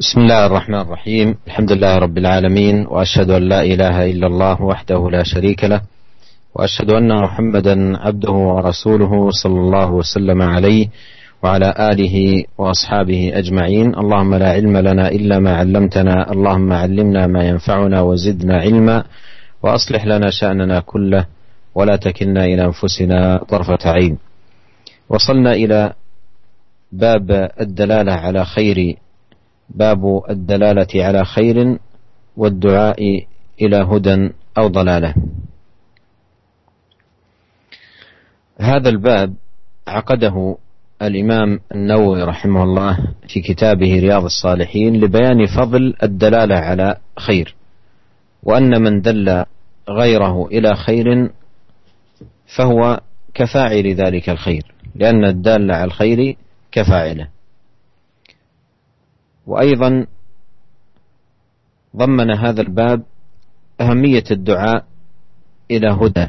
بسم الله الرحمن الرحيم. الحمد لله رب العالمين وأشهد أن لا إله إلا الله وحده لا شريك له وأشهد أن محمدا عبده ورسوله صلى الله وسلم عليه وعلى آله وأصحابه أجمعين. اللهم لا علم لنا إلا ما علمتنا اللهم علمنا ما ينفعنا وزدنا علما وأصلح لنا شأننا كله ولا تكلنا إلى أنفسنا طرفة عين. وصلنا إلى باب الدلالة على خير باب الدلالة على خير والدعاء إلى هدى أو ضلالة. هذا الباب عقده الإمام النووي رحمه الله في كتابه رياض الصالحين لبيان فضل الدلالة على خير وأن من دل غيره إلى خير فهو كفاعل ذلك الخير لأن الدال على الخير كفاعله. وأيضا ضمن هذا الباب أهمية الدعاء إلى هدى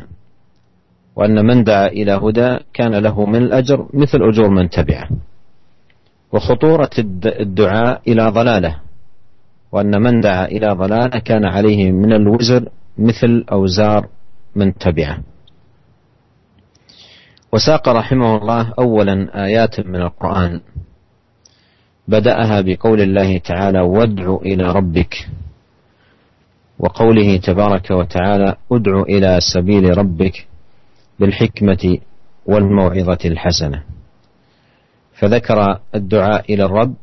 وأن من دعا إلى هدى كان له من الأجر مثل أجور من تبعه. وخطورة الدعاء إلى ضلالة وأن من دعا إلى ضلالة كان عليه من الوزر مثل أوزار من تبعه. وساق رحمه الله اولا آيات من القرآن. بدأها بقول الله تعالى وادع إلى ربك وقوله تبارك وتعالى أدع إلى سبيل ربك بالحكمة والموعظة الحسنة فذكر الدعاء إلى الرب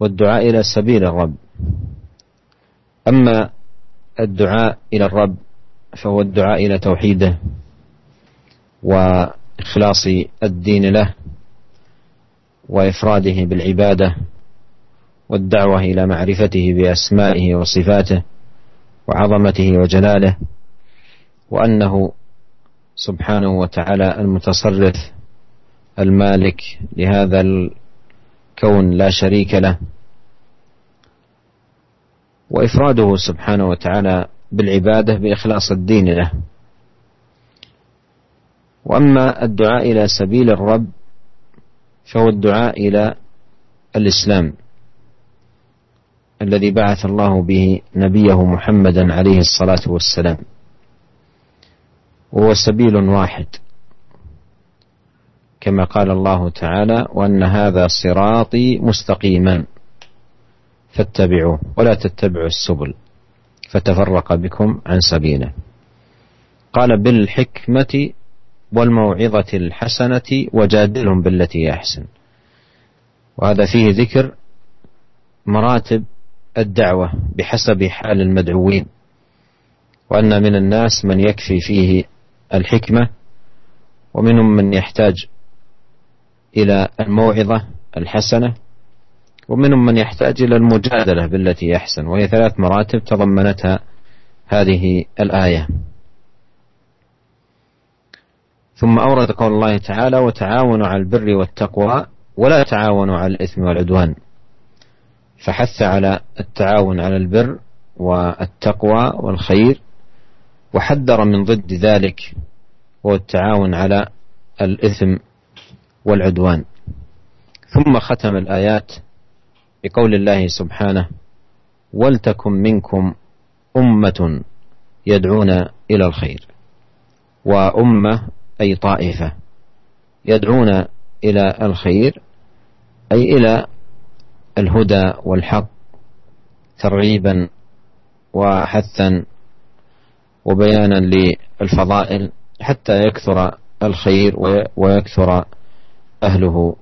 والدعاء إلى سبيل الرب. أما الدعاء إلى الرب فهو الدعاء إلى توحيده وإخلاص الدين له وإفراده بالعبادة والدعوة إلى معرفته بأسمائه وصفاته وعظمته وجلاله وأنه سبحانه وتعالى المتصرف المالك لهذا الكون لا شريك له. وإفراده سبحانه وتعالى بالعبادة بإخلاص الدين له. وأما الدعاء إلى سبيل الرب فهو الدعاء إلى الإسلام الذي بعث الله به نبيه محمدا عليه الصلاة والسلام. وهو سبيل واحد كما قال الله تعالى وأن هذا صراطي مستقيما فاتبعوه ولا تتبعوا السبل فتفرق بكم عن سبيله. قال بالحكمة والموعظة الحسنة وجادلهم بالتي أحسن. وهذا فيه ذكر مراتب الدعوة بحسب حال المدعوين وأن من الناس من يكفي فيه الحكمة ومنهم من يحتاج إلى الموعظة الحسنة ومنهم من يحتاج إلى المجادلة بالتي أحسن. وهي ثلاث مراتب تضمنتها هذه الآية. ثم أورد قول الله تعالى وتعاونوا على البر والتقوى ولا تعاونوا على الإثم والعدوان. فحث على التعاون على البر والتقوى والخير وحذر من ضد ذلك هو التعاون على الإثم والعدوان. ثم ختم الآيات بقول الله سبحانه ولتكن منكم أمة يدعون إلى الخير. وأمة أي طائفة يدعون إلى الخير أي إلى الهدى والحق ترغيبا وحثا وبيانا للفضائل حتى يكثر الخير ويكثر أهله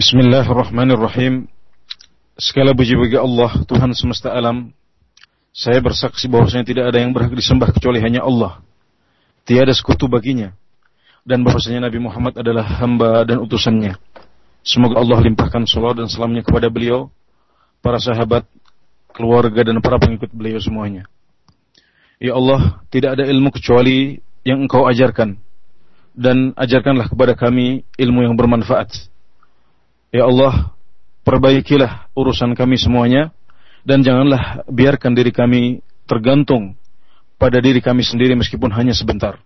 Bismillahirrahmanirrahim. Segala puji bagi Allah, Tuhan semesta alam, Saya bersaksi bahwasanya tidak ada yang berhak disembah kecuali hanya Allah. Tiada sekutu baginya. Dan bahwasanya Nabi Muhammad adalah hamba dan utusannya. Semoga Allah limpahkan salat dan salamnya kepada beliau, para sahabat, keluarga dan para pengikut beliau semuanya. Ya Allah, tidak ada ilmu kecuali yang Engkau ajarkan dan ajarkanlah kepada kami ilmu yang bermanfaat. Ya Allah, perbaikilah urusan kami semuanya dan janganlah biarkan diri kami tergantung pada diri kami sendiri meskipun hanya sebentar.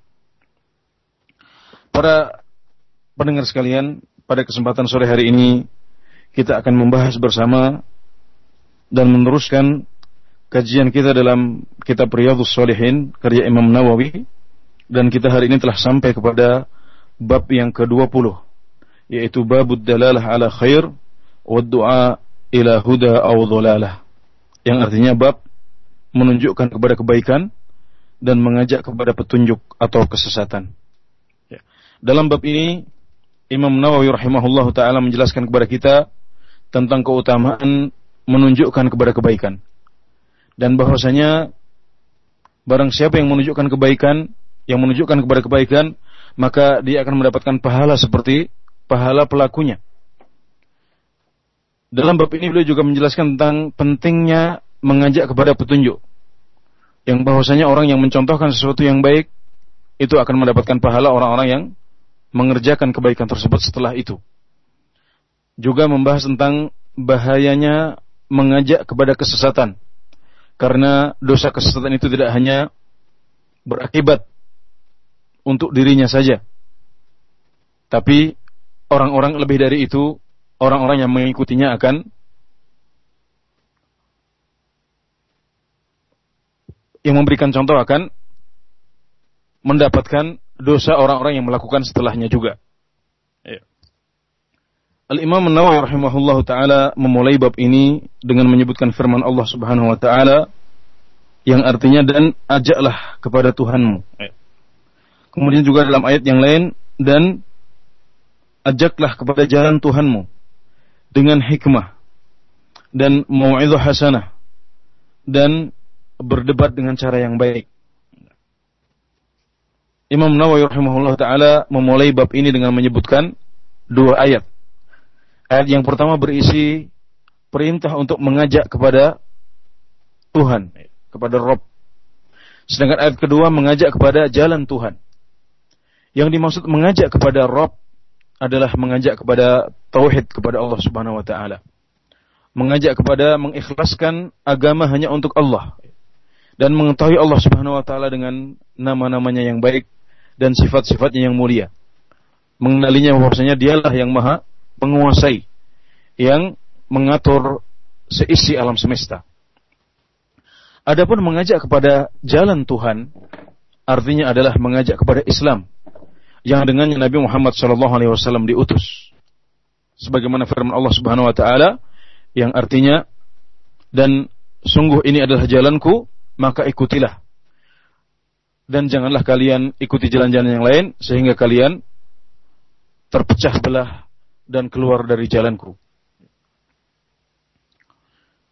Para pendengar sekalian, pada kesempatan sore hari ini kita akan membahas bersama dan meneruskan kajian kita dalam kitab Riyadhus Shalihin karya Imam Nawawi dan kita hari ini telah sampai kepada bab yang ke-20 yaitu babud dalalah ala khair wa du'a ila huda aw dhalalah yang artinya bab menunjukkan kepada kebaikan dan mengajak kepada petunjuk atau kesesatan. Ya. Dalam bab ini Imam Nawawi rahimahullah taala menjelaskan kepada kita tentang keutamaan menunjukkan kepada kebaikan. Dan bahwasanya barang siapa yang menunjukkan kebaikan, yang menunjukkan kepada kebaikan, maka dia akan mendapatkan pahala seperti pahala pelakunya. Dalam bab ini beliau juga menjelaskan tentang pentingnya mengajak kepada petunjuk. Yang bahwasanya orang yang mencontohkan sesuatu yang baik itu akan mendapatkan pahala orang-orang yang mengerjakan kebaikan tersebut setelah itu. Juga membahas tentang bahayanya mengajak kepada kesesatan. Karena dosa kesesatan itu tidak hanya berakibat untuk dirinya saja. Tapi orang-orang lebih dari itu, orang-orang yang mengikutinya akan yang memberikan contoh akan mendapatkan dosa orang-orang yang melakukan setelahnya juga. Ya. Al-Imam Nawawi rahimahullah taala memulai bab ini dengan menyebutkan firman Allah Subhanahu wa taala yang artinya dan ajaklah kepada Tuhanmu. Ya. Kemudian juga dalam ayat yang lain dan ajaklah kepada jalan Tuhanmu dengan hikmah dan mau'izah hasanah dan berdebat dengan cara yang baik. Imam Nawawi rahimahullah taala memulai bab ini dengan menyebutkan dua ayat. Ayat yang pertama berisi perintah untuk mengajak kepada Tuhan, kepada Rob. Sedangkan ayat kedua mengajak kepada jalan Tuhan. Yang dimaksud mengajak kepada Rob adalah mengajak kepada tauhid kepada Allah Subhanahu wa taala. Mengajak kepada mengikhlaskan agama hanya untuk Allah dan mengetahui Allah Subhanahu wa taala dengan nama-namanya yang baik dan sifat-sifatnya yang mulia. Mengenalinya bahwasanya dialah yang maha menguasai, yang mengatur seisi alam semesta. Adapun mengajak kepada jalan Tuhan, artinya adalah mengajak kepada Islam, yang dengannya Nabi Muhammad SAW diutus. Sebagaimana firman Allah Subhanahu Wa Taala, yang artinya dan sungguh ini adalah jalanku, maka ikutilah dan janganlah kalian ikuti jalan-jalan yang lain sehingga kalian terpecah belah dan keluar dari jalanku.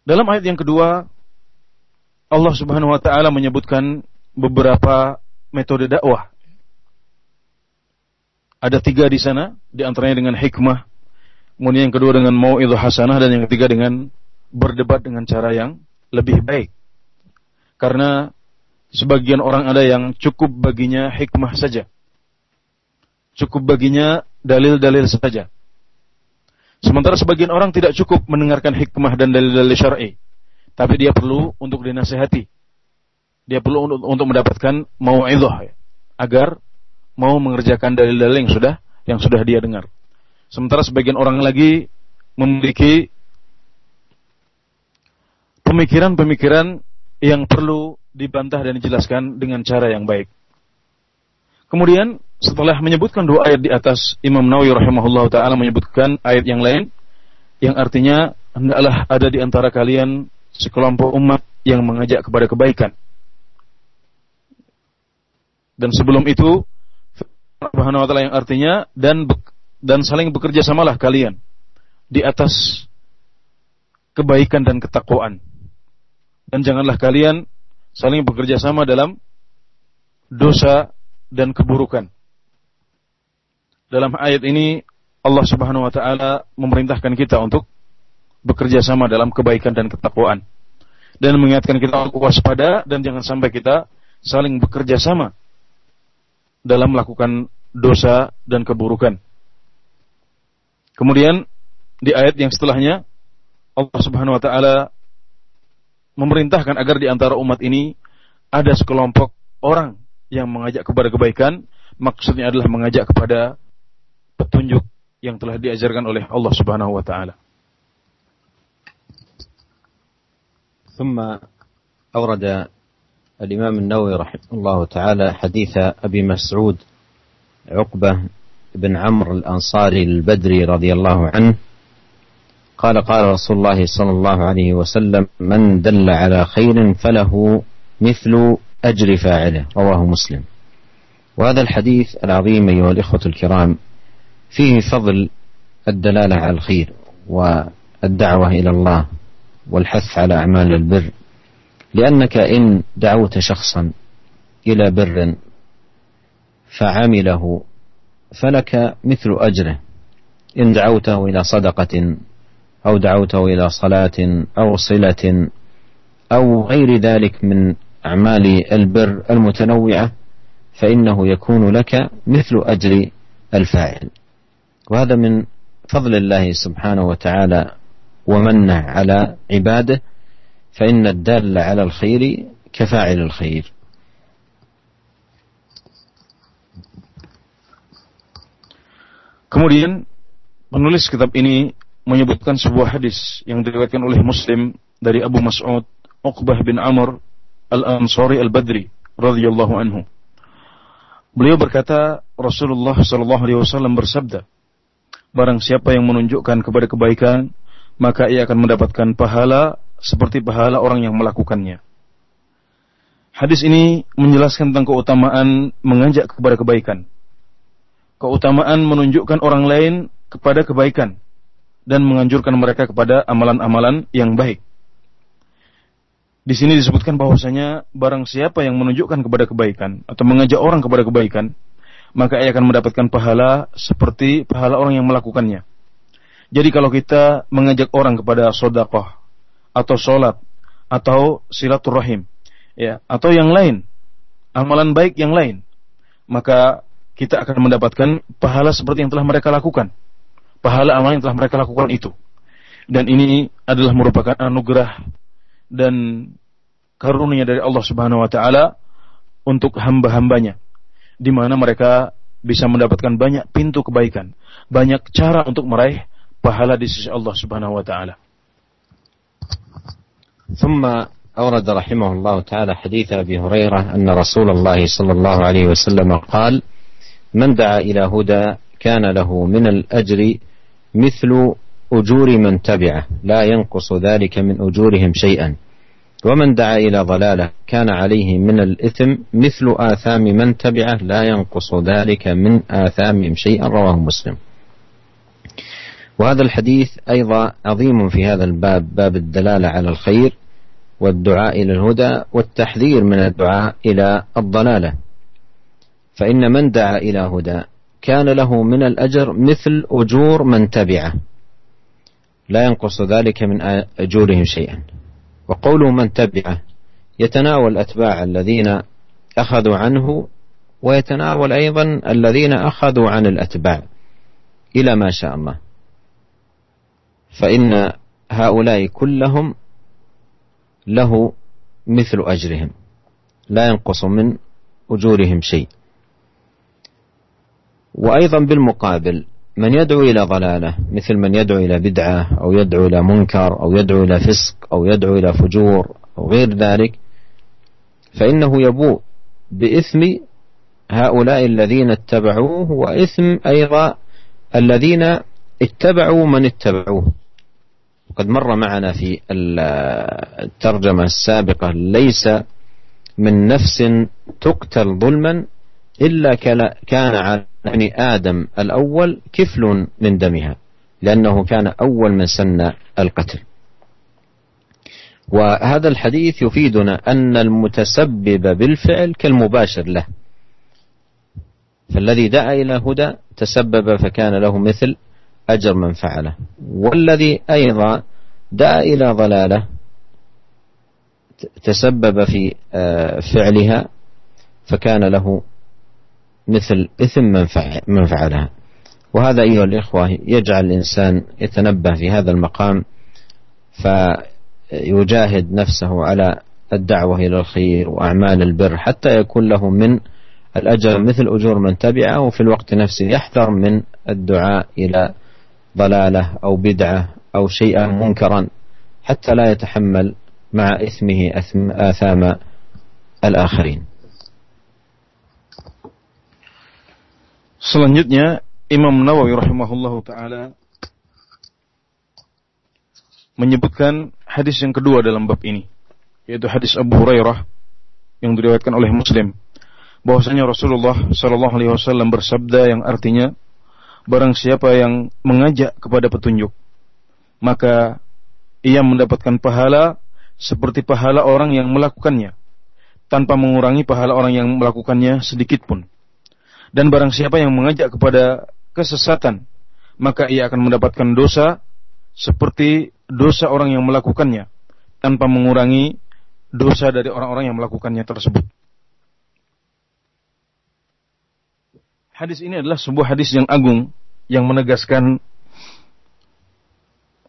Dalam ayat yang kedua, Allah Subhanahu wa taala menyebutkan beberapa metode dakwah. Ada tiga di sana, di antaranya dengan hikmah, kemudian yang kedua dengan mau'idhah hasanah dan yang ketiga dengan berdebat dengan cara yang lebih baik. Karena Sebagian orang ada yang cukup baginya hikmah saja. Cukup baginya dalil-dalil saja. Sementara sebagian orang tidak cukup mendengarkan hikmah dan dalil-dalil syar'i. Tapi dia perlu untuk dinasehati. Dia perlu untuk, untuk mendapatkan mau'idhah. Agar mau mengerjakan dalil-dalil yang sudah yang sudah dia dengar. Sementara sebagian orang lagi memiliki pemikiran-pemikiran yang perlu dibantah dan dijelaskan dengan cara yang baik. Kemudian setelah menyebutkan dua ayat di atas, Imam Nawawi rahimahullah taala menyebutkan ayat yang lain yang artinya hendaklah ada di antara kalian sekelompok umat yang mengajak kepada kebaikan. Dan sebelum itu Subhanahu wa taala yang artinya dan dan saling bekerja samalah kalian di atas kebaikan dan ketakwaan. Dan janganlah kalian saling bekerja sama dalam dosa dan keburukan. Dalam ayat ini Allah Subhanahu wa taala memerintahkan kita untuk bekerja sama dalam kebaikan dan ketakwaan dan mengingatkan kita untuk waspada dan jangan sampai kita saling bekerja sama dalam melakukan dosa dan keburukan. Kemudian di ayat yang setelahnya Allah Subhanahu wa taala memerintahkan agar di antara umat ini ada sekelompok orang yang mengajak kepada kebaikan, maksudnya adalah mengajak kepada petunjuk yang telah diajarkan oleh Allah Subhanahu wa taala. ثم أورد الإمام النووي رحمه الله تعالى حديث أبي مسعود عقبة بن عمرو الأنصاري البدري رضي الله عنه. قال قال رسول الله صلى الله عليه وسلم من دل على خير فله مثل أجر فاعله. رواه مسلم. وهذا الحديث العظيم أيها الإخوة الكرام فيه فضل الدلالة على الخير والدعوة إلى الله والحث على أعمال البر. لأنك إن دعوت شخصا إلى بر فعمله فلك مثل أجره. إن دعوته إلى صدقة أو دعوته إلى صلاة أو صلة أو غير ذلك من أعمال البر المتنوعة فإنه يكون لك مثل أجر الفاعل. وهذا من فضل الله سبحانه وتعالى ومنه على عباده. فإن الدال على الخير كفاعل الخير Kemudian penulis kitab ini menyebutkan sebuah hadis yang diriwayatkan oleh Muslim dari Abu Mas'ud Uqbah bin Amr Al-Ansari Al-Badri radhiyallahu anhu. Beliau berkata, Rasulullah sallallahu alaihi wasallam bersabda, Barang siapa yang menunjukkan kepada kebaikan, maka ia akan mendapatkan pahala seperti pahala orang yang melakukannya. Hadis ini menjelaskan tentang keutamaan mengajak kepada kebaikan. Keutamaan menunjukkan orang lain kepada kebaikan dan menganjurkan mereka kepada amalan-amalan yang baik. Di sini disebutkan bahwasanya barang siapa yang menunjukkan kepada kebaikan atau mengajak orang kepada kebaikan, maka ia akan mendapatkan pahala seperti pahala orang yang melakukannya. Jadi kalau kita mengajak orang kepada sodakoh atau sholat atau silaturahim, ya atau yang lain, amalan baik yang lain, maka kita akan mendapatkan pahala seperti yang telah mereka lakukan, pahala amal yang telah mereka lakukan itu. Dan ini adalah merupakan anugerah dan karunia dari Allah Subhanahu wa taala untuk hamba-hambanya di mana mereka bisa mendapatkan banyak pintu kebaikan, banyak cara untuk meraih pahala di sisi Allah Subhanahu wa taala. ثم أورد رحمه الله تعالى حديث أبي هريرة أن رسول الله صلى الله عليه وسلم قال: من دعا إلى هدى كان له من الأجر مثل أجور من تبعه لا ينقص ذلك من أجورهم شيئا. ومن دعا إلى ضلالة كان عليه من الإثم مثل آثام من تبعه لا ينقص ذلك من آثامهم شيئا. رواه مسلم. وهذا الحديث أيضا عظيم في هذا الباب باب الدلالة على الخير. والدعاء إلى الهدى والتحذير من الدعاء إلى الضلالة. فإن من دعا إلى هدى كان له من الأجر مثل أجور من تبعه. لا ينقص ذلك من أجورهم شيئا. وقوله من تبعه يتناول أتباع الذين أخذوا عنه ويتناول أيضا الذين أخذوا عن الأتباع إلى ما شاء الله. فإن هؤلاء كلهم له مثل أجرهم. لا ينقص من أجورهم شيء. وأيضا بالمقابل من يدعو إلى ضلالة مثل من يدعو إلى بدعة أو يدعو إلى منكر أو يدعو إلى فسق أو يدعو إلى فجور أو غير ذلك فإنه يبوء بإثم هؤلاء الذين اتبعوه وإثم أيضا الذين اتبعوا من اتبعوه. وقد مر معنا في الترجمة السابقة ليس من نفس تقتل ظلما إلا كان على ابن آدم الأول كفل من دمها لأنه كان أول من سن القتل. وهذا الحديث يفيدنا أن المتسبب بالفعل كالمباشر له. فالذي دعا إلى هدى تسبب فكان له مثل أجر من فعله. والذي أيضا دعا إلى ضلالة تسبب في فعلها فكان له مثل إثم من فعلها. وهذا أيها الإخوة يجعل الإنسان يتنبه في هذا المقام فيجاهد نفسه على الدعوة إلى الخير وأعمال البر حتى يكون له من الأجر مثل أجور من تبعه وفي الوقت نفسه يحذر من الدعاء إلى ضلالة أو بدعة أو شيئا منكرا حتى لا يتحمل مع إثمه آثام الآخرين Selanjutnya Imam Nawawi rahimahullahu taala menyebutkan hadis yang kedua dalam bab ini yaitu hadis Abu Hurairah yang diriwayatkan oleh Muslim bahwasanya Rasulullah Shallallahu alaihi wasallam bersabda yang artinya barang siapa yang mengajak kepada petunjuk maka ia mendapatkan pahala seperti pahala orang yang melakukannya tanpa mengurangi pahala orang yang melakukannya sedikit pun dan barang siapa yang mengajak kepada kesesatan, maka ia akan mendapatkan dosa seperti dosa orang yang melakukannya, tanpa mengurangi dosa dari orang-orang yang melakukannya tersebut. Hadis ini adalah sebuah hadis yang agung yang menegaskan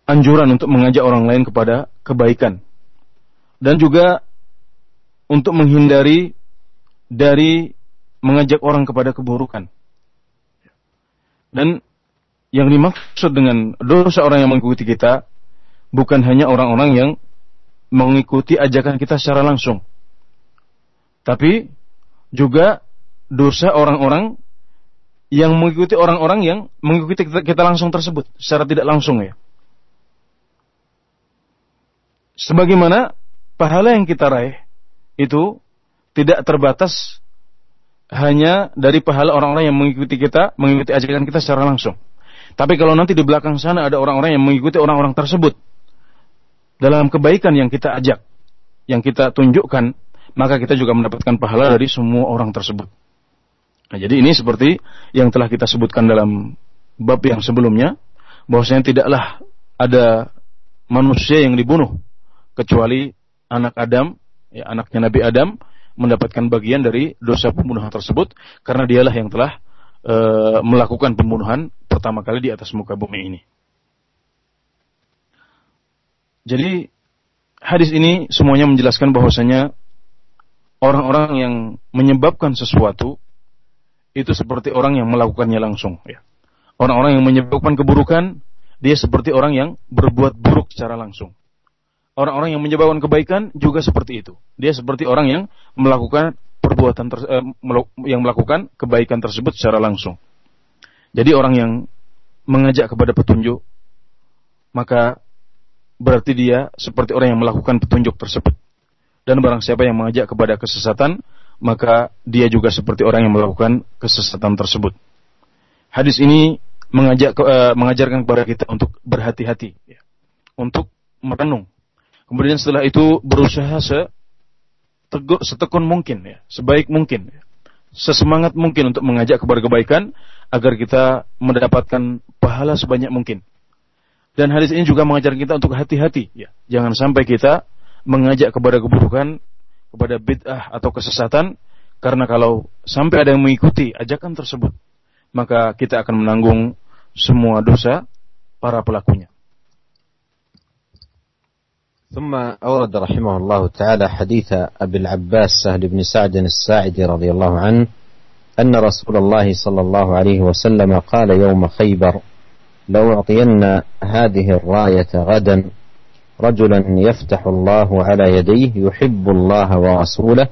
anjuran untuk mengajak orang lain kepada kebaikan dan juga untuk menghindari dari mengajak orang kepada keburukan. Dan yang dimaksud dengan dosa orang yang mengikuti kita bukan hanya orang-orang yang mengikuti ajakan kita secara langsung. Tapi juga dosa orang-orang yang mengikuti orang-orang yang mengikuti kita, kita langsung tersebut secara tidak langsung ya. Sebagaimana pahala yang kita raih itu tidak terbatas hanya dari pahala orang-orang yang mengikuti kita, mengikuti ajakan kita secara langsung. Tapi kalau nanti di belakang sana ada orang-orang yang mengikuti orang-orang tersebut dalam kebaikan yang kita ajak, yang kita tunjukkan, maka kita juga mendapatkan pahala dari semua orang tersebut. Nah, jadi ini seperti yang telah kita sebutkan dalam bab yang sebelumnya, bahwasanya tidaklah ada manusia yang dibunuh kecuali anak Adam, ya anaknya Nabi Adam mendapatkan bagian dari dosa pembunuhan tersebut karena dialah yang telah e, melakukan pembunuhan pertama kali di atas muka bumi ini. Jadi hadis ini semuanya menjelaskan bahwasanya orang-orang yang menyebabkan sesuatu itu seperti orang yang melakukannya langsung ya. Orang-orang yang menyebabkan keburukan dia seperti orang yang berbuat buruk secara langsung orang-orang yang menyebabkan kebaikan juga seperti itu. Dia seperti orang yang melakukan perbuatan ter, eh, yang melakukan kebaikan tersebut secara langsung. Jadi orang yang mengajak kepada petunjuk maka berarti dia seperti orang yang melakukan petunjuk tersebut. Dan barang siapa yang mengajak kepada kesesatan, maka dia juga seperti orang yang melakukan kesesatan tersebut. Hadis ini mengajak uh, mengajarkan kepada kita untuk berhati-hati, ya. untuk merenung Kemudian setelah itu berusaha se setekun mungkin ya, sebaik mungkin ya. Sesemangat mungkin untuk mengajak kepada kebaikan agar kita mendapatkan pahala sebanyak mungkin. Dan hadis ini juga mengajarkan kita untuk hati-hati ya. Jangan sampai kita mengajak kepada keburukan, kepada bid'ah atau kesesatan karena kalau sampai ada yang mengikuti ajakan tersebut, maka kita akan menanggung semua dosa para pelakunya. ثم أورد رحمه الله تعالى حديث أبي العباس سهل بن سعد الساعدي رضي الله عنه أن رسول الله صلى الله عليه وسلم قال يوم خيبر لو أعطين هذه الراية غدا رجلا يفتح الله على يديه يحب الله ورسوله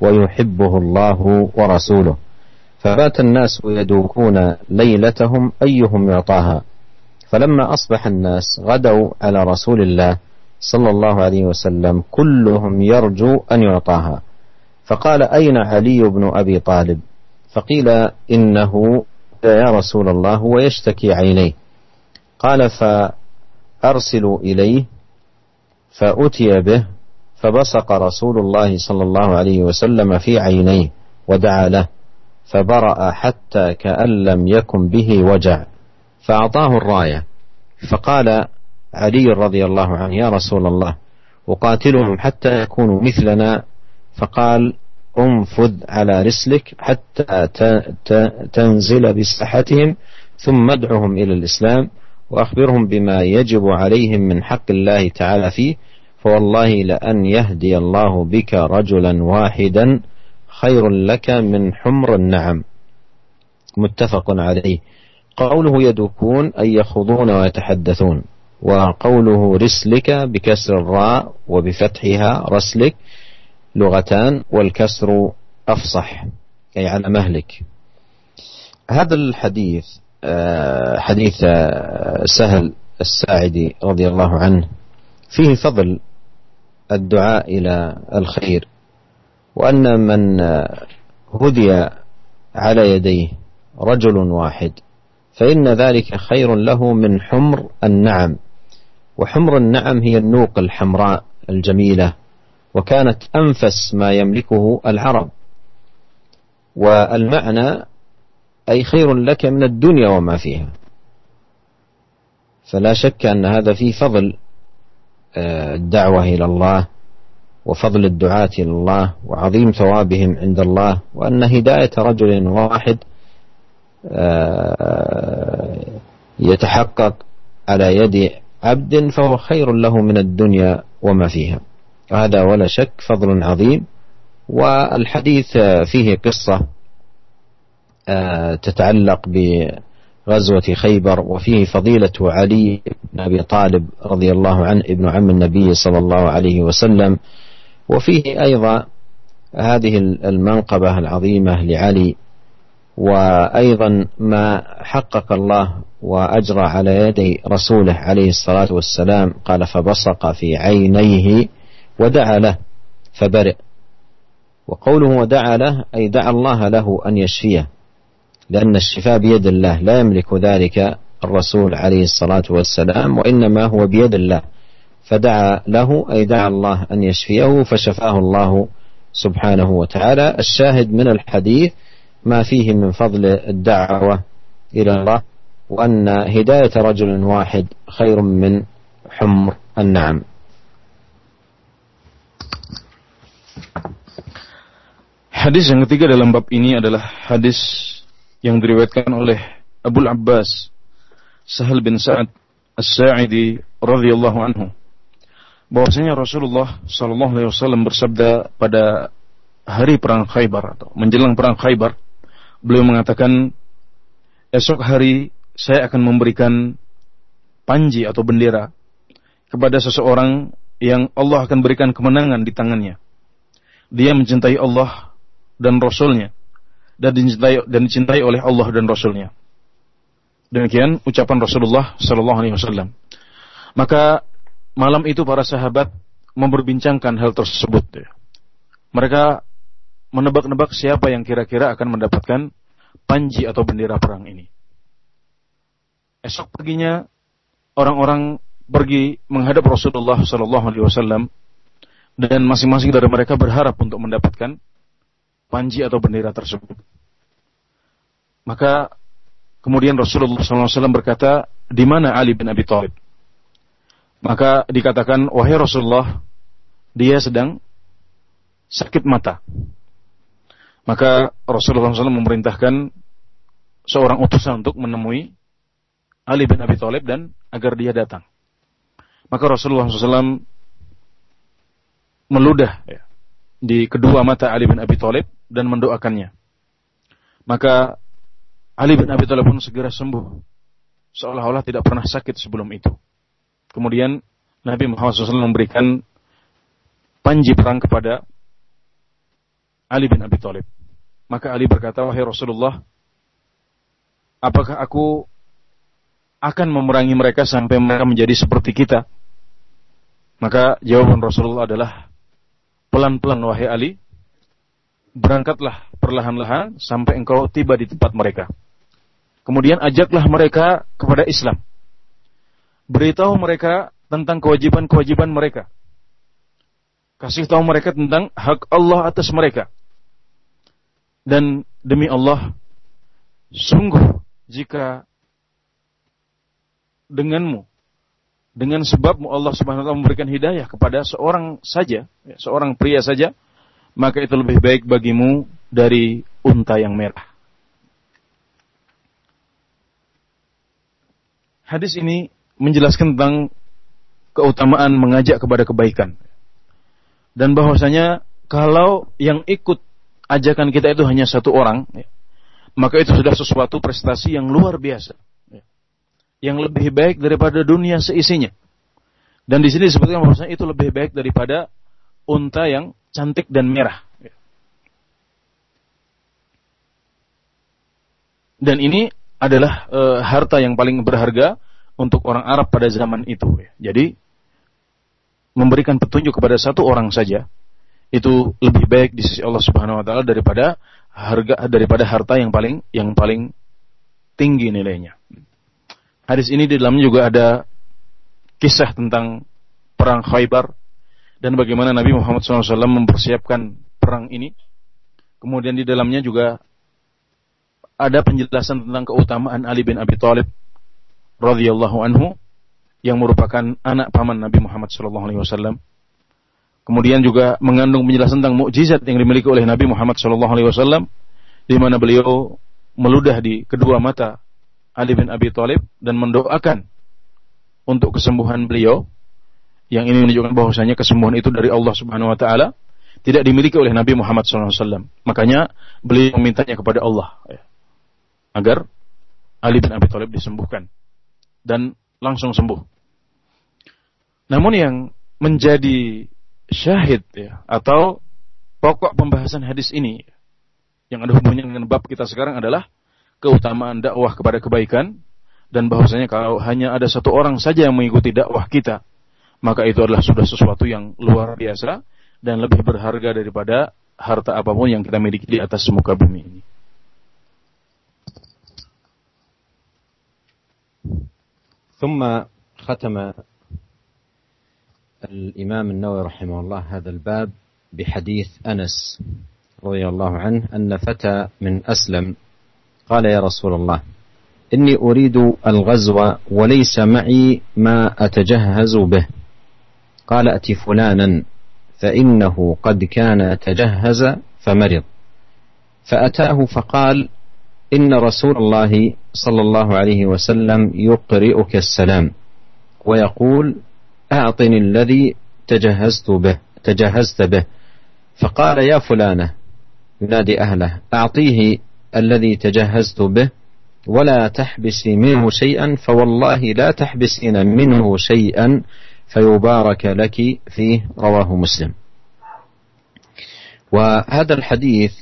ويحبه الله ورسوله. فبات الناس يدوكون ليلتهم أيهم يعطاها. فلما أصبح الناس غدوا على رسول الله صلى الله عليه وسلم كلهم يرجو أن يعطاها. فقال أين علي بن أبي طالب؟ فقيل إنه يا رسول الله هو يشتكي عينيه. قال فأرسلوا إليه فأتي به فبصق رسول الله صلى الله عليه وسلم في عينيه ودعا له فبرأ حتى كأن لم يكن به وجع فأعطاه الراية فقال علي رضي الله عنه يا رسول الله أقاتلهم حتى يكونوا مثلنا فقال انفذ على رسلك حتى تنزل بساحتهم ثم ادعهم إلى الإسلام وأخبرهم بما يجب عليهم من حق الله تعالى فيه فوالله لأن يهدي الله بك رجلا واحدا خير لك من حمر النعم. متفق عليه. قوله يدوكون أي يخوضون ويتحدثون وقوله رسلك بكسر الراء وبفتحها رسلك لغتان والكسر أفصح أي على مهلك. هذا الحديث حديث آه، سهل الساعدي رضي الله عنه. فيه فضل الدعاء إلى الخير وأن من آه، هدي على يديه رجل واحد فإن ذلك خير له من حمر النعم. وحمر النعم هي النوق الحمراء الجميلة وكانت أنفس ما يملكه العرب. والمعنى أي خير لك من الدنيا وما فيها. فلا شك أن هذا فيه فضل آه، الدعوة إلى الله وفضل الدعاة إلى الله وعظيم ثوابهم عند الله وأن هداية رجل واحد آه، يتحقق على يد عبد فهو خير له من الدنيا وما فيها. هذا ولا شك فضل عظيم والحديث فيه قصة. تتعلق بغزوة خيبر وفيه فضيلة علي بن أبي طالب رضي الله عنه ابن عم النبي صلى الله عليه وسلم. وفيه أيضا هذه المنقبة العظيمة لعلي وأيضا ما حقق الله وأجرى على يدي رسوله عليه الصلاة والسلام. قال فبصق في عينيه ودعا له فبرئ. وقوله ودعا له أي دعا الله له أن يشفيه. لأن الشفاء بيد الله لا يملك ذلك الرسول عليه الصلاة والسلام وإنما هو بيد الله. فدعا له أي دعا الله أن يشفيه فشفاه الله سبحانه وتعالى. الشاهد من الحديث ما فيه من فضل الدعوة إلى الله وأن هداية رجل واحد خير من حمر النعم. Hadis yang ketiga dalam bab ini adalah hadis yang diriwayatkan oleh Abu Abbas Sahal bin Sa'ad As-Sa'idi radhiyallahu anhu bahwasanya Rasulullah sallallahu alaihi wasallam bersabda pada hari perang Khaybar atau menjelang perang Khaybar beliau mengatakan esok hari saya akan memberikan panji atau bendera kepada seseorang yang Allah akan berikan kemenangan di tangannya. Dia mencintai Allah dan Rasulnya dan dicintai dan dicintai oleh Allah dan Rasulnya. Demikian ucapan Rasulullah Sallallahu Alaihi Wasallam. Maka malam itu para sahabat memperbincangkan hal tersebut. Mereka menebak-nebak siapa yang kira-kira akan mendapatkan panji atau bendera perang ini. Esok paginya orang-orang pergi menghadap Rasulullah Sallallahu Alaihi Wasallam dan masing-masing dari mereka berharap untuk mendapatkan panji atau bendera tersebut. Maka kemudian Rasulullah SAW berkata, di mana Ali bin Abi Thalib? Maka dikatakan, wahai Rasulullah, dia sedang sakit mata. Maka Rasulullah SAW memerintahkan seorang utusan untuk menemui Ali bin Abi Thalib dan agar dia datang. Maka Rasulullah SAW meludah ya, di kedua mata Ali bin Abi Thalib dan mendoakannya. Maka Ali bin Abi Thalib pun segera sembuh. Seolah-olah tidak pernah sakit sebelum itu. Kemudian Nabi Muhammad SAW memberikan panji perang kepada Ali bin Abi Thalib. Maka Ali berkata, wahai Rasulullah, apakah aku akan memerangi mereka sampai mereka menjadi seperti kita? Maka jawaban Rasulullah adalah, pelan-pelan wahai Ali, berangkatlah perlahan-lahan sampai engkau tiba di tempat mereka. Kemudian ajaklah mereka kepada Islam. Beritahu mereka tentang kewajiban-kewajiban mereka. Kasih tahu mereka tentang hak Allah atas mereka. Dan demi Allah, sungguh jika denganmu, dengan sebabmu Allah Subhanahu wa taala memberikan hidayah kepada seorang saja, ya, seorang pria saja, maka itu lebih baik bagimu dari unta yang merah. Hadis ini menjelaskan tentang keutamaan mengajak kepada kebaikan. Dan bahwasanya kalau yang ikut ajakan kita itu hanya satu orang, ya, maka itu sudah sesuatu prestasi yang luar biasa. Ya, yang lebih baik daripada dunia seisinya. Dan di sini disebutkan bahwasanya itu lebih baik daripada unta yang cantik dan merah. Ya. Dan ini adalah e, harta yang paling berharga untuk orang Arab pada zaman itu. Ya. Jadi memberikan petunjuk kepada satu orang saja itu lebih baik di sisi Allah Subhanahu wa taala daripada harga daripada harta yang paling yang paling tinggi nilainya. Hadis ini di dalamnya juga ada kisah tentang perang Khaybar dan bagaimana Nabi Muhammad SAW mempersiapkan perang ini. Kemudian di dalamnya juga ada penjelasan tentang keutamaan Ali bin Abi Thalib radhiyallahu anhu yang merupakan anak paman Nabi Muhammad SAW Kemudian juga mengandung penjelasan tentang mukjizat yang dimiliki oleh Nabi Muhammad SAW, di mana beliau meludah di kedua mata Ali bin Abi Thalib dan mendoakan untuk kesembuhan beliau yang ini menunjukkan bahwasanya kesembuhan itu dari Allah Subhanahu wa taala tidak dimiliki oleh Nabi Muhammad SAW. Makanya beliau memintanya kepada Allah ya, agar Ali bin Abi Thalib disembuhkan dan langsung sembuh. Namun yang menjadi syahid ya atau pokok pembahasan hadis ini yang ada hubungannya dengan bab kita sekarang adalah keutamaan dakwah kepada kebaikan dan bahwasanya kalau hanya ada satu orang saja yang mengikuti dakwah kita maka itu adalah sudah sesuatu yang luar biasa dan lebih berharga daripada harta apapun yang kita miliki di atas muka bumi ini. ثم ختم الإمام النووي رحمه الله هذا الباب بحديث أنس رضي الله عنه أن فتى من أسلم قال يا رسول الله إني أريد الغزو وليس معي ما أتجهز به قال أتي فلانا فإنه قد كان تجهز فمرض. فأتاه فقال إن رسول الله صلى الله عليه وسلم يقرئك السلام ويقول أعطني الذي تجهزت به تجهزت به. فقال يا فلانة ينادي أهله أعطيه الذي تجهزت به ولا تحبسي منه شيئا فوالله لا تحبسين منه شيئا فيبارك لك فيه رواه مسلم. وهذا الحديث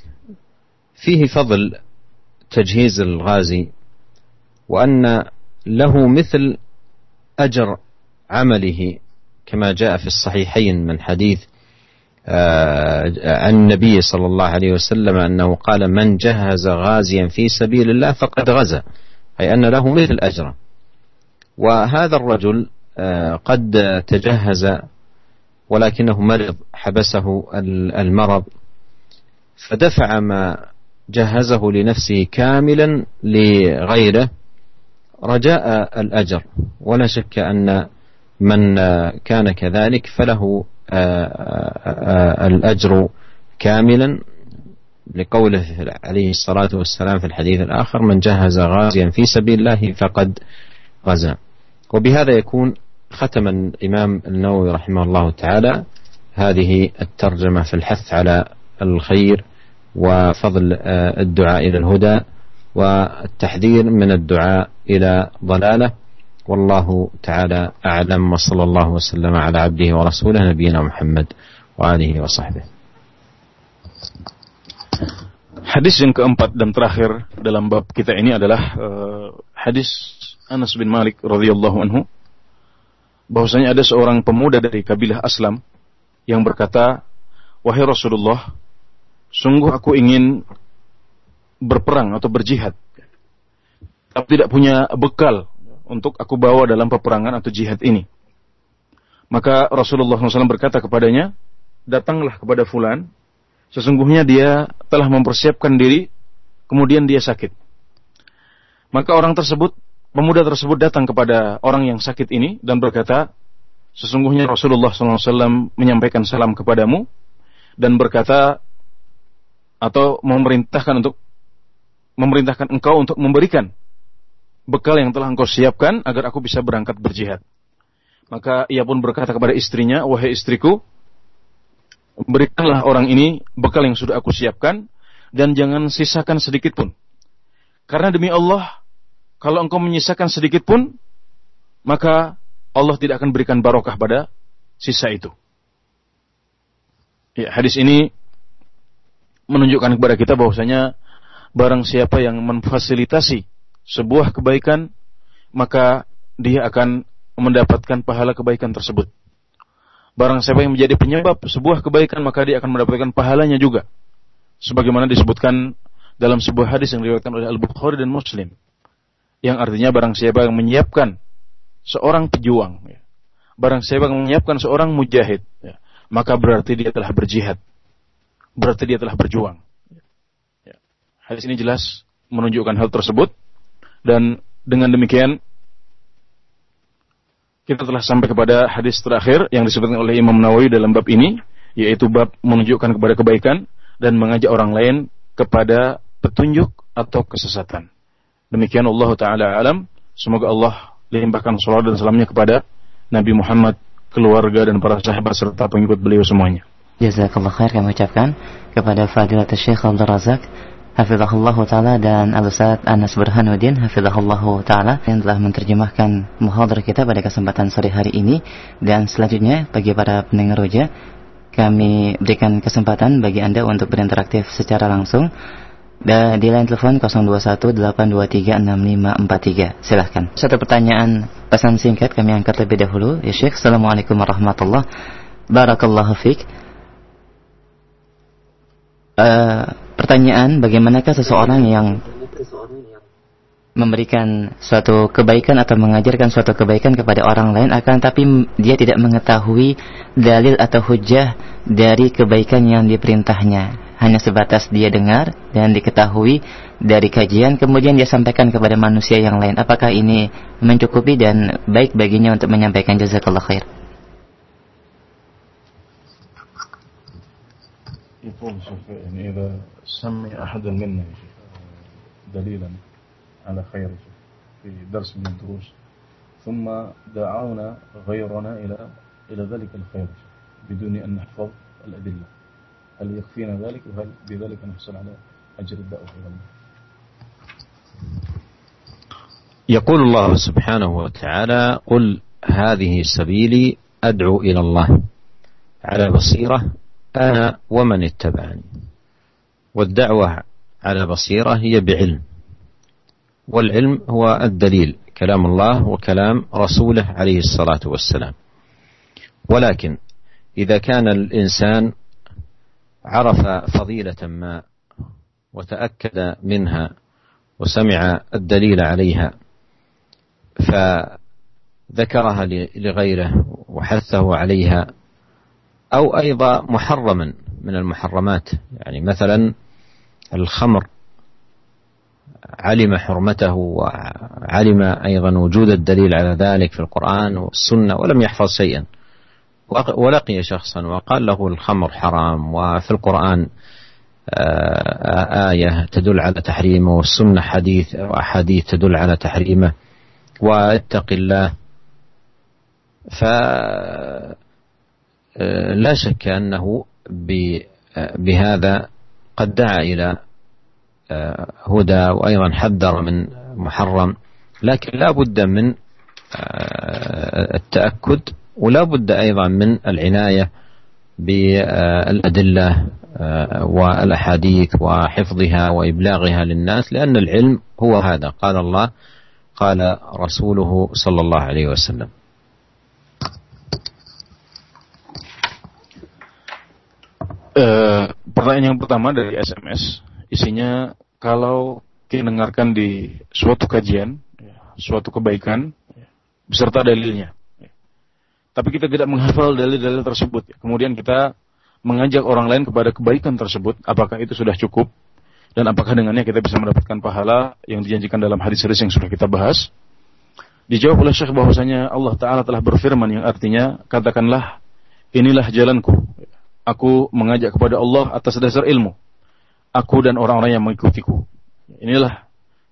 فيه فضل تجهيز الغازي وأن له مثل أجر عمله كما جاء في الصحيحين من حديث آه، عن النبي صلى الله عليه وسلم أنه قال من جهز غازيا في سبيل الله فقد غزا. أي أن له مثل أجره. وهذا الرجل آه، قد تجهز ولكنه مرض حبسه المرض. فدفع ما جهزه لنفسه كاملا لغيره. رجاء الأجر. ولا شك أن من كان كذلك فله آه، آه، آه، الأجر كاملا. لقوله عليه الصلاة والسلام في الحديث الآخر من جهز غازيا في سبيل الله فقد غزا. وبهذا يكون ختم الإمام النووي رحمه الله تعالى هذه الترجمة في الحث على الخير وفضل الدعاء إلى الهدى والتحذير من الدعاء إلى ضلالة. والله تعالى أعلم وصلى الله وسلم على عبده ورسوله نبينا محمد وآله وصحبه. Hadis yang keempat dan terakhir dalam bab kita ini adalah uh, hadis Anas bin Malik radhiyallahu anhu bahwasanya ada seorang pemuda dari kabilah Aslam yang berkata, "Wahai Rasulullah, sungguh aku ingin berperang atau berjihad, tapi tidak punya bekal untuk aku bawa dalam peperangan atau jihad ini. Maka Rasulullah SAW berkata kepadanya, datanglah kepada fulan, sesungguhnya dia telah mempersiapkan diri, kemudian dia sakit. Maka orang tersebut, pemuda tersebut datang kepada orang yang sakit ini dan berkata, sesungguhnya Rasulullah SAW menyampaikan salam kepadamu dan berkata atau memerintahkan untuk memerintahkan engkau untuk memberikan bekal yang telah engkau siapkan agar aku bisa berangkat berjihad. Maka ia pun berkata kepada istrinya, wahai istriku, berikanlah orang ini bekal yang sudah aku siapkan dan jangan sisakan sedikit pun. Karena demi Allah, kalau engkau menyisakan sedikit pun, maka Allah tidak akan berikan barokah pada sisa itu. Ya, hadis ini menunjukkan kepada kita bahwasanya barang siapa yang memfasilitasi sebuah kebaikan, maka dia akan mendapatkan pahala kebaikan tersebut. Barang siapa yang menjadi penyebab sebuah kebaikan, maka dia akan mendapatkan pahalanya juga. Sebagaimana disebutkan dalam sebuah hadis yang diriwayatkan oleh Al-Bukhari dan Muslim. Yang artinya barang siapa yang menyiapkan seorang pejuang, ya, barang siapa yang menyiapkan seorang mujahid, ya, maka berarti dia telah berjihad. Berarti dia telah berjuang. Ya. Hadis ini jelas menunjukkan hal tersebut dan dengan demikian kita telah sampai kepada hadis terakhir yang disebutkan oleh Imam Nawawi dalam bab ini, yaitu bab menunjukkan kepada kebaikan dan mengajak orang lain kepada petunjuk atau kesesatan. Demikian Allah Ta'ala alam. Semoga Allah limpahkan salawat dan salamnya kepada Nabi Muhammad, keluarga dan para sahabat serta pengikut beliau semuanya. Jazakallah khair kami ucapkan kepada Fadilat Syekh Abdul Razak Hafizahullah Ta'ala dan Al-Ustaz Anas Burhanuddin Hafizahullah Ta'ala yang telah menerjemahkan muhadar kita pada kesempatan sore hari ini dan selanjutnya bagi para pendengar roja kami berikan kesempatan bagi Anda untuk berinteraktif secara langsung dan di line telepon 0218236543 silahkan. Satu pertanyaan pesan singkat kami angkat lebih dahulu. Ya Syekh Assalamualaikum warahmatullahi Barakallahu fiqh uh, pertanyaan bagaimanakah seseorang yang memberikan suatu kebaikan atau mengajarkan suatu kebaikan kepada orang lain akan tapi dia tidak mengetahui dalil atau hujah dari kebaikan yang diperintahnya hanya sebatas dia dengar dan diketahui dari kajian kemudian dia sampaikan kepada manusia yang lain apakah ini mencukupi dan baik baginya untuk menyampaikan jazakallah khair يقول شوف يعني إذا سمي أحدا منا دليلا على خير في درس من الدروس ثم دعونا غيرنا إلى إلى ذلك الخير بدون أن نحفظ الأدلة هل يكفينا ذلك؟ وهل بذلك نحصل على أجر الدعوة إلى الله يقول الله سبحانه وتعالى قل هذه سبيلي أدعو إلى الله. على بصيرة أنا ومن اتبعني. والدعوة على بصيرة هي بعلم. والعلم هو الدليل. كلام الله وكلام رسوله عليه الصلاة والسلام. ولكن إذا كان الإنسان عرف فضيلة ما وتأكد منها وسمع الدليل عليها فذكرها لغيره وحثه عليها أو أيضا محرما من المحرمات. يعني مثلا الخمر علم حرمته وعلم أيضا وجود الدليل على ذلك في القرآن والسنة ولم يحفظ شيئا. ولقي شخصا وقال له الخمر حرام وفي القرآن آية تدل على تحريمه والسنة حديث وأحاديث تدل على تحريمه. واتق الله. ف لا شك أنه بهذا قد دعا إلى هدى وأيضا حذر من محرم. لكن لا بد من التأكد ولا بد أيضا من العناية بالأدلة والأحاديث وحفظها وإبلاغها للناس لأن العلم هو هذا قال الله قال رسوله صلى الله عليه وسلم Uh, pertanyaan yang pertama dari SMS, isinya kalau kita dengarkan di suatu kajian, ya, suatu kebaikan, ya, beserta dalilnya. Tapi kita tidak menghafal dalil-dalil tersebut. Kemudian kita mengajak orang lain kepada kebaikan tersebut, apakah itu sudah cukup? Dan apakah dengannya kita bisa mendapatkan pahala yang dijanjikan dalam hadis-hadis yang sudah kita bahas? Dijawab oleh Syekh bahwasanya Allah Ta'ala telah berfirman yang artinya, katakanlah, inilah jalanku Aku mengajak kepada Allah atas dasar ilmu. Aku dan orang-orang yang mengikutiku. Inilah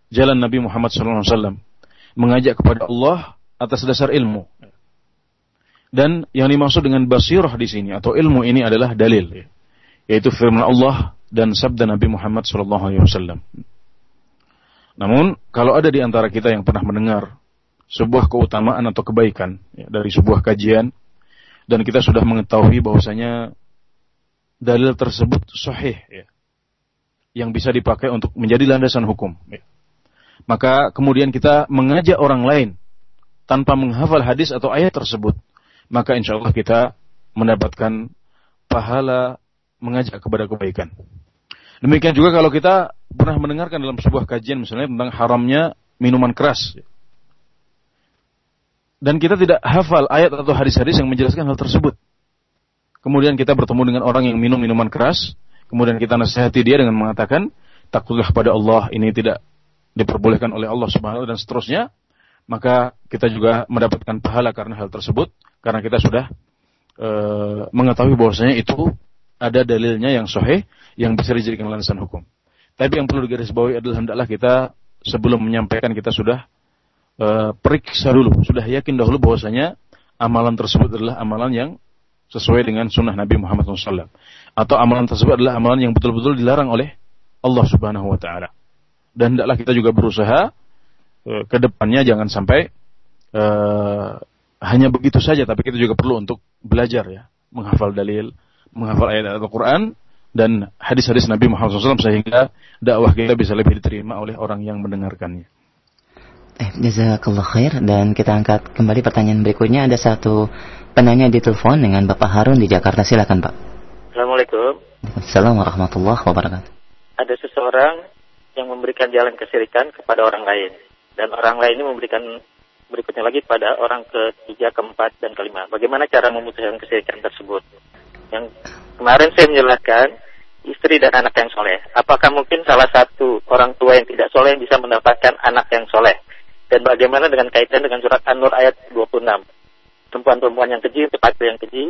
jalan Nabi Muhammad SAW. Mengajak kepada Allah atas dasar ilmu. Dan yang dimaksud dengan basirah di sini atau ilmu ini adalah dalil. Yaitu firman Allah dan sabda Nabi Muhammad SAW. Namun, kalau ada di antara kita yang pernah mendengar sebuah keutamaan atau kebaikan ya, dari sebuah kajian, dan kita sudah mengetahui bahwasanya dalil tersebut sahih, ya, yang bisa dipakai untuk menjadi landasan hukum. Ya. Maka kemudian kita mengajak orang lain tanpa menghafal hadis atau ayat tersebut, maka insya Allah kita mendapatkan pahala mengajak kepada kebaikan. Demikian juga kalau kita pernah mendengarkan dalam sebuah kajian misalnya tentang haramnya minuman keras. Dan kita tidak hafal ayat atau hadis-hadis yang menjelaskan hal tersebut. Kemudian kita bertemu dengan orang yang minum minuman keras, kemudian kita nasihati dia dengan mengatakan, takutlah pada Allah, ini tidak diperbolehkan oleh Allah Subhanahu dan seterusnya, maka kita juga mendapatkan pahala karena hal tersebut, karena kita sudah e, mengetahui bahwasanya itu ada dalilnya yang sahih yang bisa dijadikan landasan hukum. Tapi yang perlu digarisbawahi adalah hendaklah kita sebelum menyampaikan kita sudah uh, periksa dulu, sudah yakin dahulu bahwasanya amalan tersebut adalah amalan yang sesuai dengan sunnah Nabi Muhammad SAW. Atau amalan tersebut adalah amalan yang betul-betul dilarang oleh Allah Subhanahu Wa Taala. Dan hendaklah kita juga berusaha uh, ke depannya jangan sampai uh, hanya begitu saja, tapi kita juga perlu untuk belajar ya, menghafal dalil, menghafal ayat Al-Quran, dan hadis-hadis Nabi Muhammad SAW sehingga dakwah kita bisa lebih diterima oleh orang yang mendengarkannya. Eh, jazakallah khair dan kita angkat kembali pertanyaan berikutnya ada satu penanya di telepon dengan Bapak Harun di Jakarta silakan Pak. Assalamualaikum. Assalamualaikum warahmatullahi wabarakatuh. Ada seseorang yang memberikan jalan kesirikan kepada orang lain dan orang lain ini memberikan berikutnya lagi pada orang ketiga, keempat, dan kelima. Bagaimana cara memutuskan kesirikan tersebut? Yang kemarin saya menjelaskan istri dan anak yang soleh. Apakah mungkin salah satu orang tua yang tidak soleh bisa mendapatkan anak yang soleh? Dan bagaimana dengan kaitan dengan surat An-Nur ayat 26? Perempuan-perempuan yang keji laki yang keji,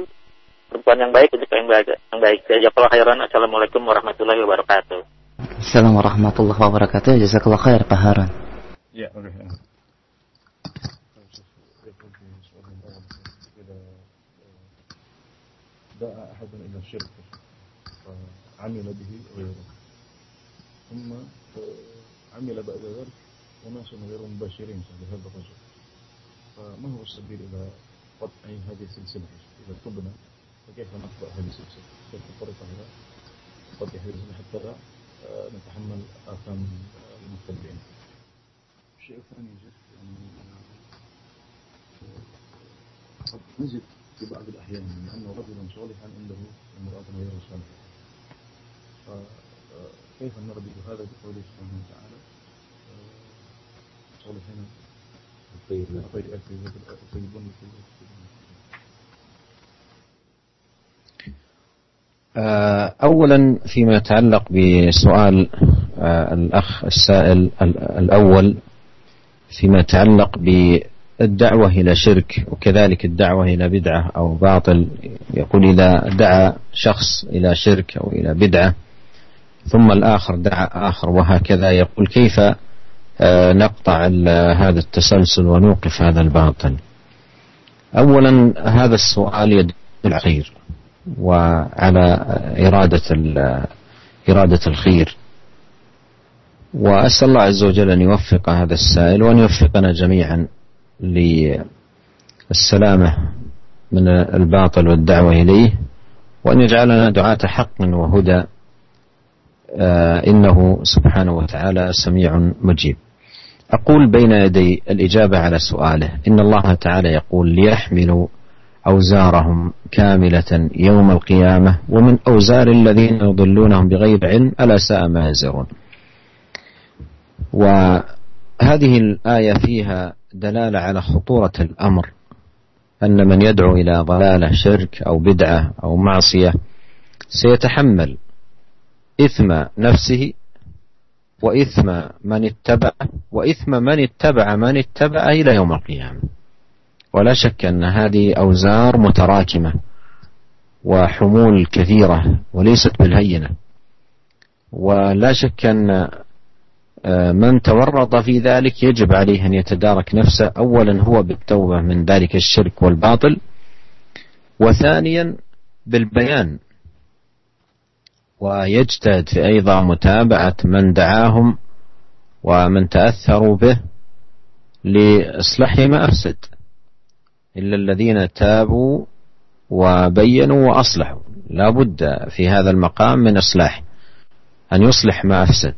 perempuan yang baik untuk yang baik. Yang baik. Jazakallah khairan. Assalamualaikum warahmatullahi wabarakatuh. Assalamualaikum warahmatullahi wabarakatuh. Jazakallah khair Pak Harun. Ya, oke. الشرك. فعمل به غيره. ثم عمل بعد ذلك وناس غير مباشرين بهذا الرجل. فما هو السبيل إلى قطع هذه السلسلة؟ إذا تبنى فكيف نقطع هذه السلسلة؟ كيف الطريقة إلى قطع هذه السلسلة حتى نتحمل آثام المتبعين؟ الشيء الثاني يعني قد نجد في بعض الأحيان أن رجلا صالحا عنده امرأة غير صالحة. فكيف نربط هذا بقوله سبحانه وتعالى؟ صالحين. طيبون أولا فيما يتعلق بسؤال الأخ السائل الأول فيما يتعلق الدعوة إلى شرك وكذلك الدعوة إلى بدعة أو باطل. يقول إذا دعا شخص إلى شرك أو إلى بدعة ثم الآخر دعا آخر وهكذا. يقول كيف آه، نقطع هذا التسلسل ونوقف هذا الباطل؟ أولا هذا السؤال يدل على الخير وعلى إرادة إرادة الخير. وأسأل الله عز وجل أن يوفق هذا السائل وأن يوفقنا جميعا للسلامة من الباطل والدعوة إليه وأن يجعلنا دعاة حق وهدى آه، إنه سبحانه وتعالى سميع مجيب. أقول بين يدي الإجابة على سؤاله. إن الله تعالى يقول ليحملوا أوزارهم كاملة يوم القيامة ومن أوزار الذين يضلونهم بغير علم ألا ساء ما يزرون. وهذه الآية فيها دلالة على خطورة الأمر أن من يدعو إلى ضلالة شرك أو بدعة أو معصية سيتحمل إثم نفسه وإثم من اتبع وإثم من اتبع من اتبع إلى يوم القيامة. ولا شك أن هذه أوزار متراكمة وحمول كثيرة وليست بالهينة. ولا شك أن من تورط في ذلك يجب عليه أن يتدارك نفسه. أولا هو بالتوبة من ذلك الشرك والباطل. وثانيا بالبيان. ويجتهد في أيضا متابعة من دعاهم ومن تأثروا به لإصلاح ما أفسد. إلا الذين تابوا وبينوا وأصلحوا. لا بد في هذا المقام من إصلاح أن يصلح ما أفسد.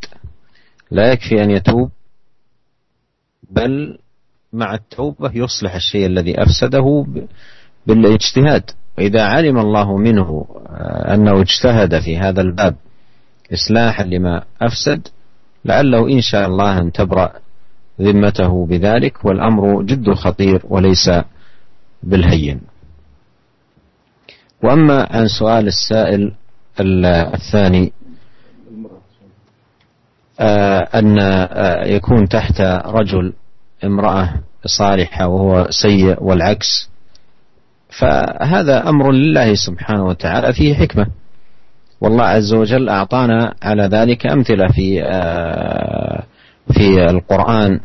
لا يكفي أن يتوب بل مع التوبة يصلح الشيء الذي أفسده بالاجتهاد. وإذا علم الله منه أنه اجتهد في هذا الباب إصلاحا لما أفسد لعله إن شاء الله أن تبرأ ذمته بذلك والأمر جد خطير وليس بالهين. وأما عن سؤال السائل الثاني آه، أن آه، يكون تحت رجل امرأة صالحة وهو سيء والعكس. فهذا أمر لله سبحانه وتعالى فيه حكمة. والله عز وجل أعطانا على ذلك أمثلة في آه، في القرآن.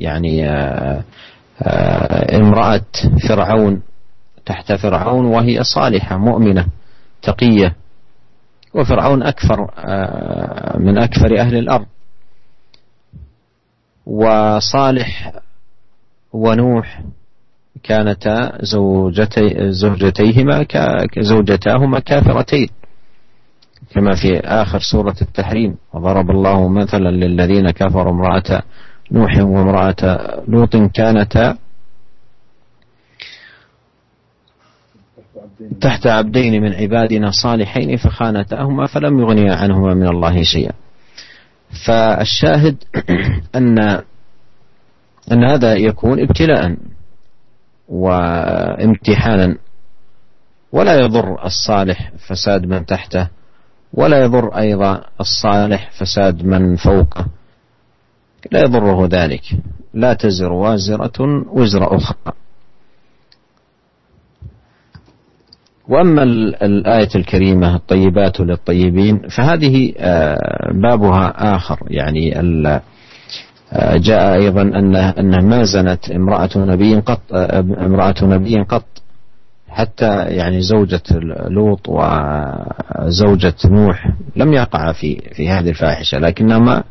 يعني امرأة فرعون تحت فرعون وهي صالحة مؤمنة تقية. وفرعون أكثر آه، من أكثر أهل الأرض. وصالح ونوح كانتا زوجتي زوجتيهما زوجتاهما كافرتين. كما في آخر سورة التحريم وضرب الله مثلا للذين كفروا امرأة نوح وامرأة لوط كانتا تحت عبدين من عبادنا صالحين فخانتاهما فلم يغنيا عنهما من الله شيئا. فالشاهد أن أن هذا يكون ابتلاء وامتحانا. ولا يضر الصالح فساد من تحته ولا يضر أيضا الصالح فساد من فوقه. لا يضره ذلك. لا تزر وازرة وزر أخرى. وأما الآية الكريمة الطيبات للطيبين فهذه آه، بابها آخر. يعني آه، جاء أيضا ان أن ما زنت امرأة نبي قط آه، امرأة نبي قط. حتى يعني زوجة لوط وزوجة نوح لم يقع في في هذه الفاحشة لكنهما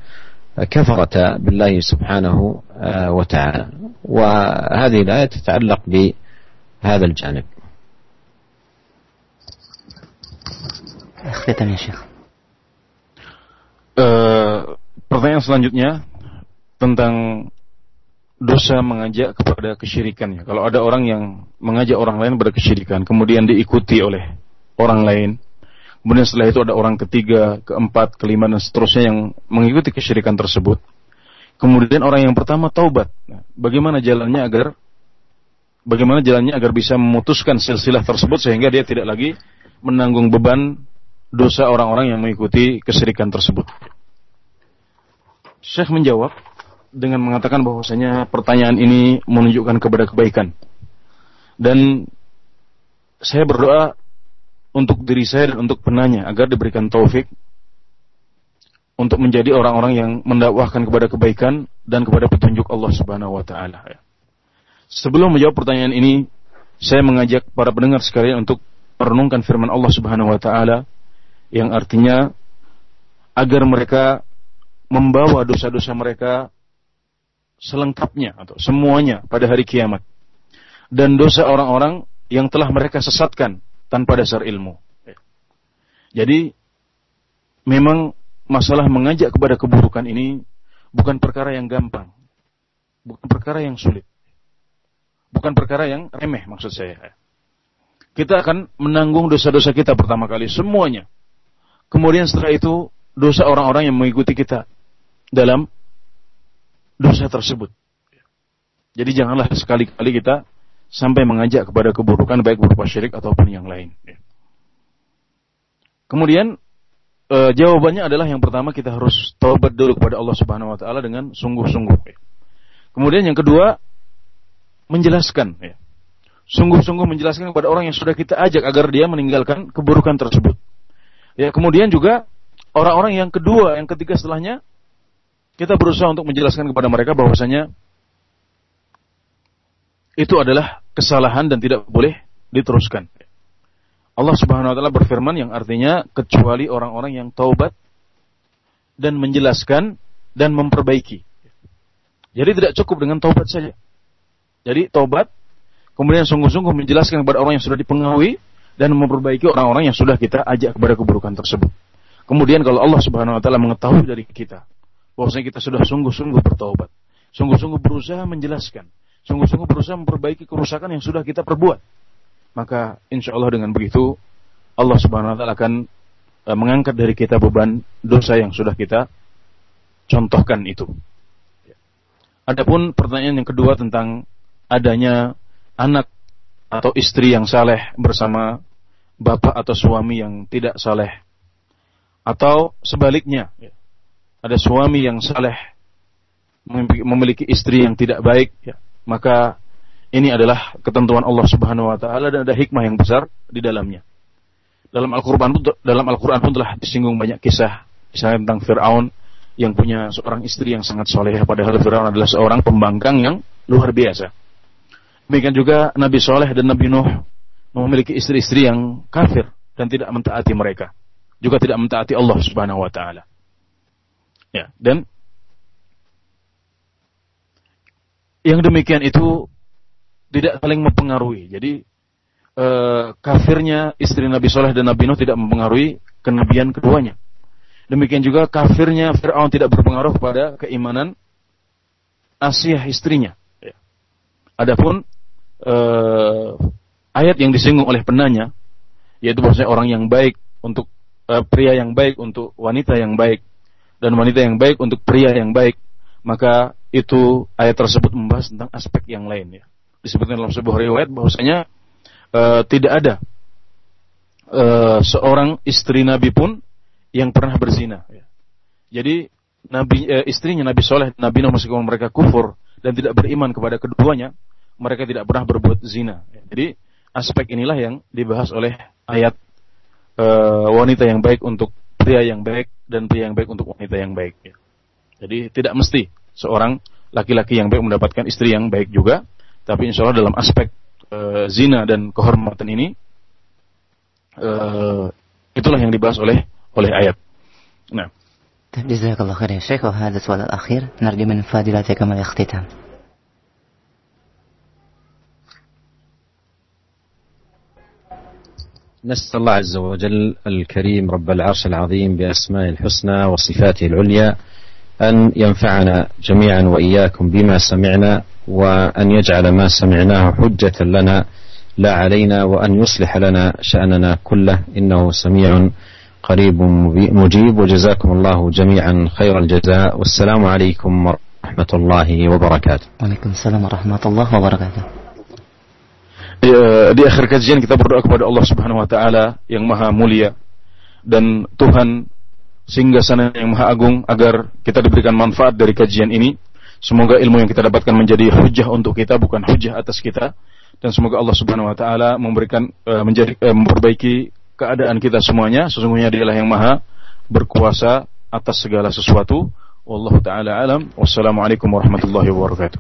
كفرتا بالله سبحانه وتعالى. وهذه الآية تتعلق بهذا الجانب. Kelihatan ya Syekh. Uh, pertanyaan selanjutnya tentang dosa mengajak kepada kesyirikan ya. Kalau ada orang yang mengajak orang lain pada kesyirikan, kemudian diikuti oleh orang lain, kemudian setelah itu ada orang ketiga, keempat, kelima dan seterusnya yang mengikuti kesyirikan tersebut. Kemudian orang yang pertama taubat. Nah, bagaimana jalannya agar bagaimana jalannya agar bisa memutuskan silsilah tersebut sehingga dia tidak lagi menanggung beban dosa orang-orang yang mengikuti kesirikan tersebut. Syekh menjawab dengan mengatakan bahwasanya pertanyaan ini menunjukkan kepada kebaikan. Dan saya berdoa untuk diri saya dan untuk penanya agar diberikan taufik untuk menjadi orang-orang yang mendakwahkan kepada kebaikan dan kepada petunjuk Allah Subhanahu wa taala. Sebelum menjawab pertanyaan ini, saya mengajak para pendengar sekalian untuk merenungkan firman Allah Subhanahu wa taala yang artinya agar mereka membawa dosa-dosa mereka selengkapnya atau semuanya pada hari kiamat dan dosa orang-orang yang telah mereka sesatkan tanpa dasar ilmu. Jadi memang masalah mengajak kepada keburukan ini bukan perkara yang gampang. Bukan perkara yang sulit. Bukan perkara yang remeh maksud saya. Kita akan menanggung dosa-dosa kita pertama kali semuanya. Kemudian setelah itu dosa orang-orang yang mengikuti kita dalam dosa tersebut. Jadi janganlah sekali-kali kita sampai mengajak kepada keburukan baik berupa syirik ataupun yang lain. Kemudian e, jawabannya adalah yang pertama kita harus taubat dulu kepada Allah Subhanahu wa taala dengan sungguh-sungguh. Kemudian yang kedua menjelaskan ya. Sungguh-sungguh menjelaskan kepada orang yang sudah kita ajak agar dia meninggalkan keburukan tersebut. Ya, kemudian juga orang-orang yang kedua, yang ketiga setelahnya kita berusaha untuk menjelaskan kepada mereka bahwasanya itu adalah kesalahan dan tidak boleh diteruskan. Allah Subhanahu wa taala berfirman yang artinya kecuali orang-orang yang taubat dan menjelaskan dan memperbaiki. Jadi tidak cukup dengan taubat saja. Jadi taubat kemudian sungguh-sungguh menjelaskan kepada orang yang sudah dipengaruhi dan memperbaiki orang-orang yang sudah kita ajak kepada keburukan tersebut. Kemudian kalau Allah Subhanahu wa taala mengetahui dari kita bahwasanya kita sudah sungguh-sungguh bertaubat, sungguh-sungguh berusaha menjelaskan, sungguh-sungguh berusaha memperbaiki kerusakan yang sudah kita perbuat, maka insya Allah dengan begitu Allah Subhanahu Wa Taala akan e, mengangkat dari kita beban dosa yang sudah kita contohkan itu. Adapun pertanyaan yang kedua tentang adanya anak atau istri yang saleh bersama bapak atau suami yang tidak saleh atau sebaliknya ada suami yang saleh memiliki istri yang tidak baik ya, maka ini adalah ketentuan Allah Subhanahu wa taala dan ada hikmah yang besar di dalamnya. Dalam Al-Qur'an pun dalam Al-Qur'an pun telah disinggung banyak kisah misalnya tentang Firaun yang punya seorang istri yang sangat soleh padahal Firaun adalah seorang pembangkang yang luar biasa. Demikian juga Nabi Soleh dan Nabi Nuh memiliki istri-istri yang kafir dan tidak mentaati mereka. Juga tidak mentaati Allah Subhanahu wa taala. Ya, dan yang demikian itu tidak saling mempengaruhi. Jadi e, kafirnya istri Nabi Soleh dan Nabi Nuh tidak mempengaruhi kenabian keduanya. Demikian juga kafirnya Fir'aun tidak berpengaruh kepada keimanan Asia istrinya. Ya. Adapun e, ayat yang disinggung oleh penanya, yaitu bahwasanya orang yang baik untuk e, pria yang baik untuk wanita yang baik dan wanita yang baik untuk pria yang baik, maka itu ayat tersebut membahas tentang aspek yang lain ya disebutkan dalam sebuah riwayat bahwasanya uh, tidak ada uh, seorang istri Nabi pun yang pernah berzina. Ya. Jadi Nabi uh, istrinya Nabi Soleh, Nabi Nuh meskipun mereka kufur dan tidak beriman kepada keduanya, mereka tidak pernah berbuat zina. Ya. Jadi aspek inilah yang dibahas oleh ayat uh, wanita yang baik untuk pria yang baik dan pria yang baik untuk wanita yang baik. Ya. Jadi tidak mesti seorang laki-laki yang baik mendapatkan istri yang baik juga, tapi insya Allah dalam aspek e, zina dan kehormatan ini e, itulah yang dibahas oleh oleh ayat. Nah. جزاك الله خير يا شيخ وهذا السؤال الأخير نرجو من فضيلتكم الاختتام نسأل الله عز وجل الكريم رب العرش العظيم بأسمائه الحسنى وصفاته العليا أن ينفعنا جميعا وإياكم بما سمعنا وأن يجعل ما سمعناه حجة لنا لا علينا وأن يصلح لنا شأننا كله. إنه سميع قريب مجيب. وجزاكم الله جميعا خير الجزاء. والسلام عليكم ورحمة الله وبركاته. وعليكم السلام ورحمة الله وبركاته. Di akhir kajian kita berdoa kepada Allah Subhanahu wa taala yang maha mulia dan Tuhan sehingga sana yang maha agung agar kita diberikan manfaat dari kajian ini. Semoga ilmu yang kita dapatkan menjadi hujah untuk kita bukan hujah atas kita dan semoga Allah Subhanahu wa taala memberikan uh, menjadi uh, memperbaiki keadaan kita semuanya. Sesungguhnya Dialah yang maha berkuasa atas segala sesuatu. Wallahu taala alam. Wassalamualaikum warahmatullahi wabarakatuh.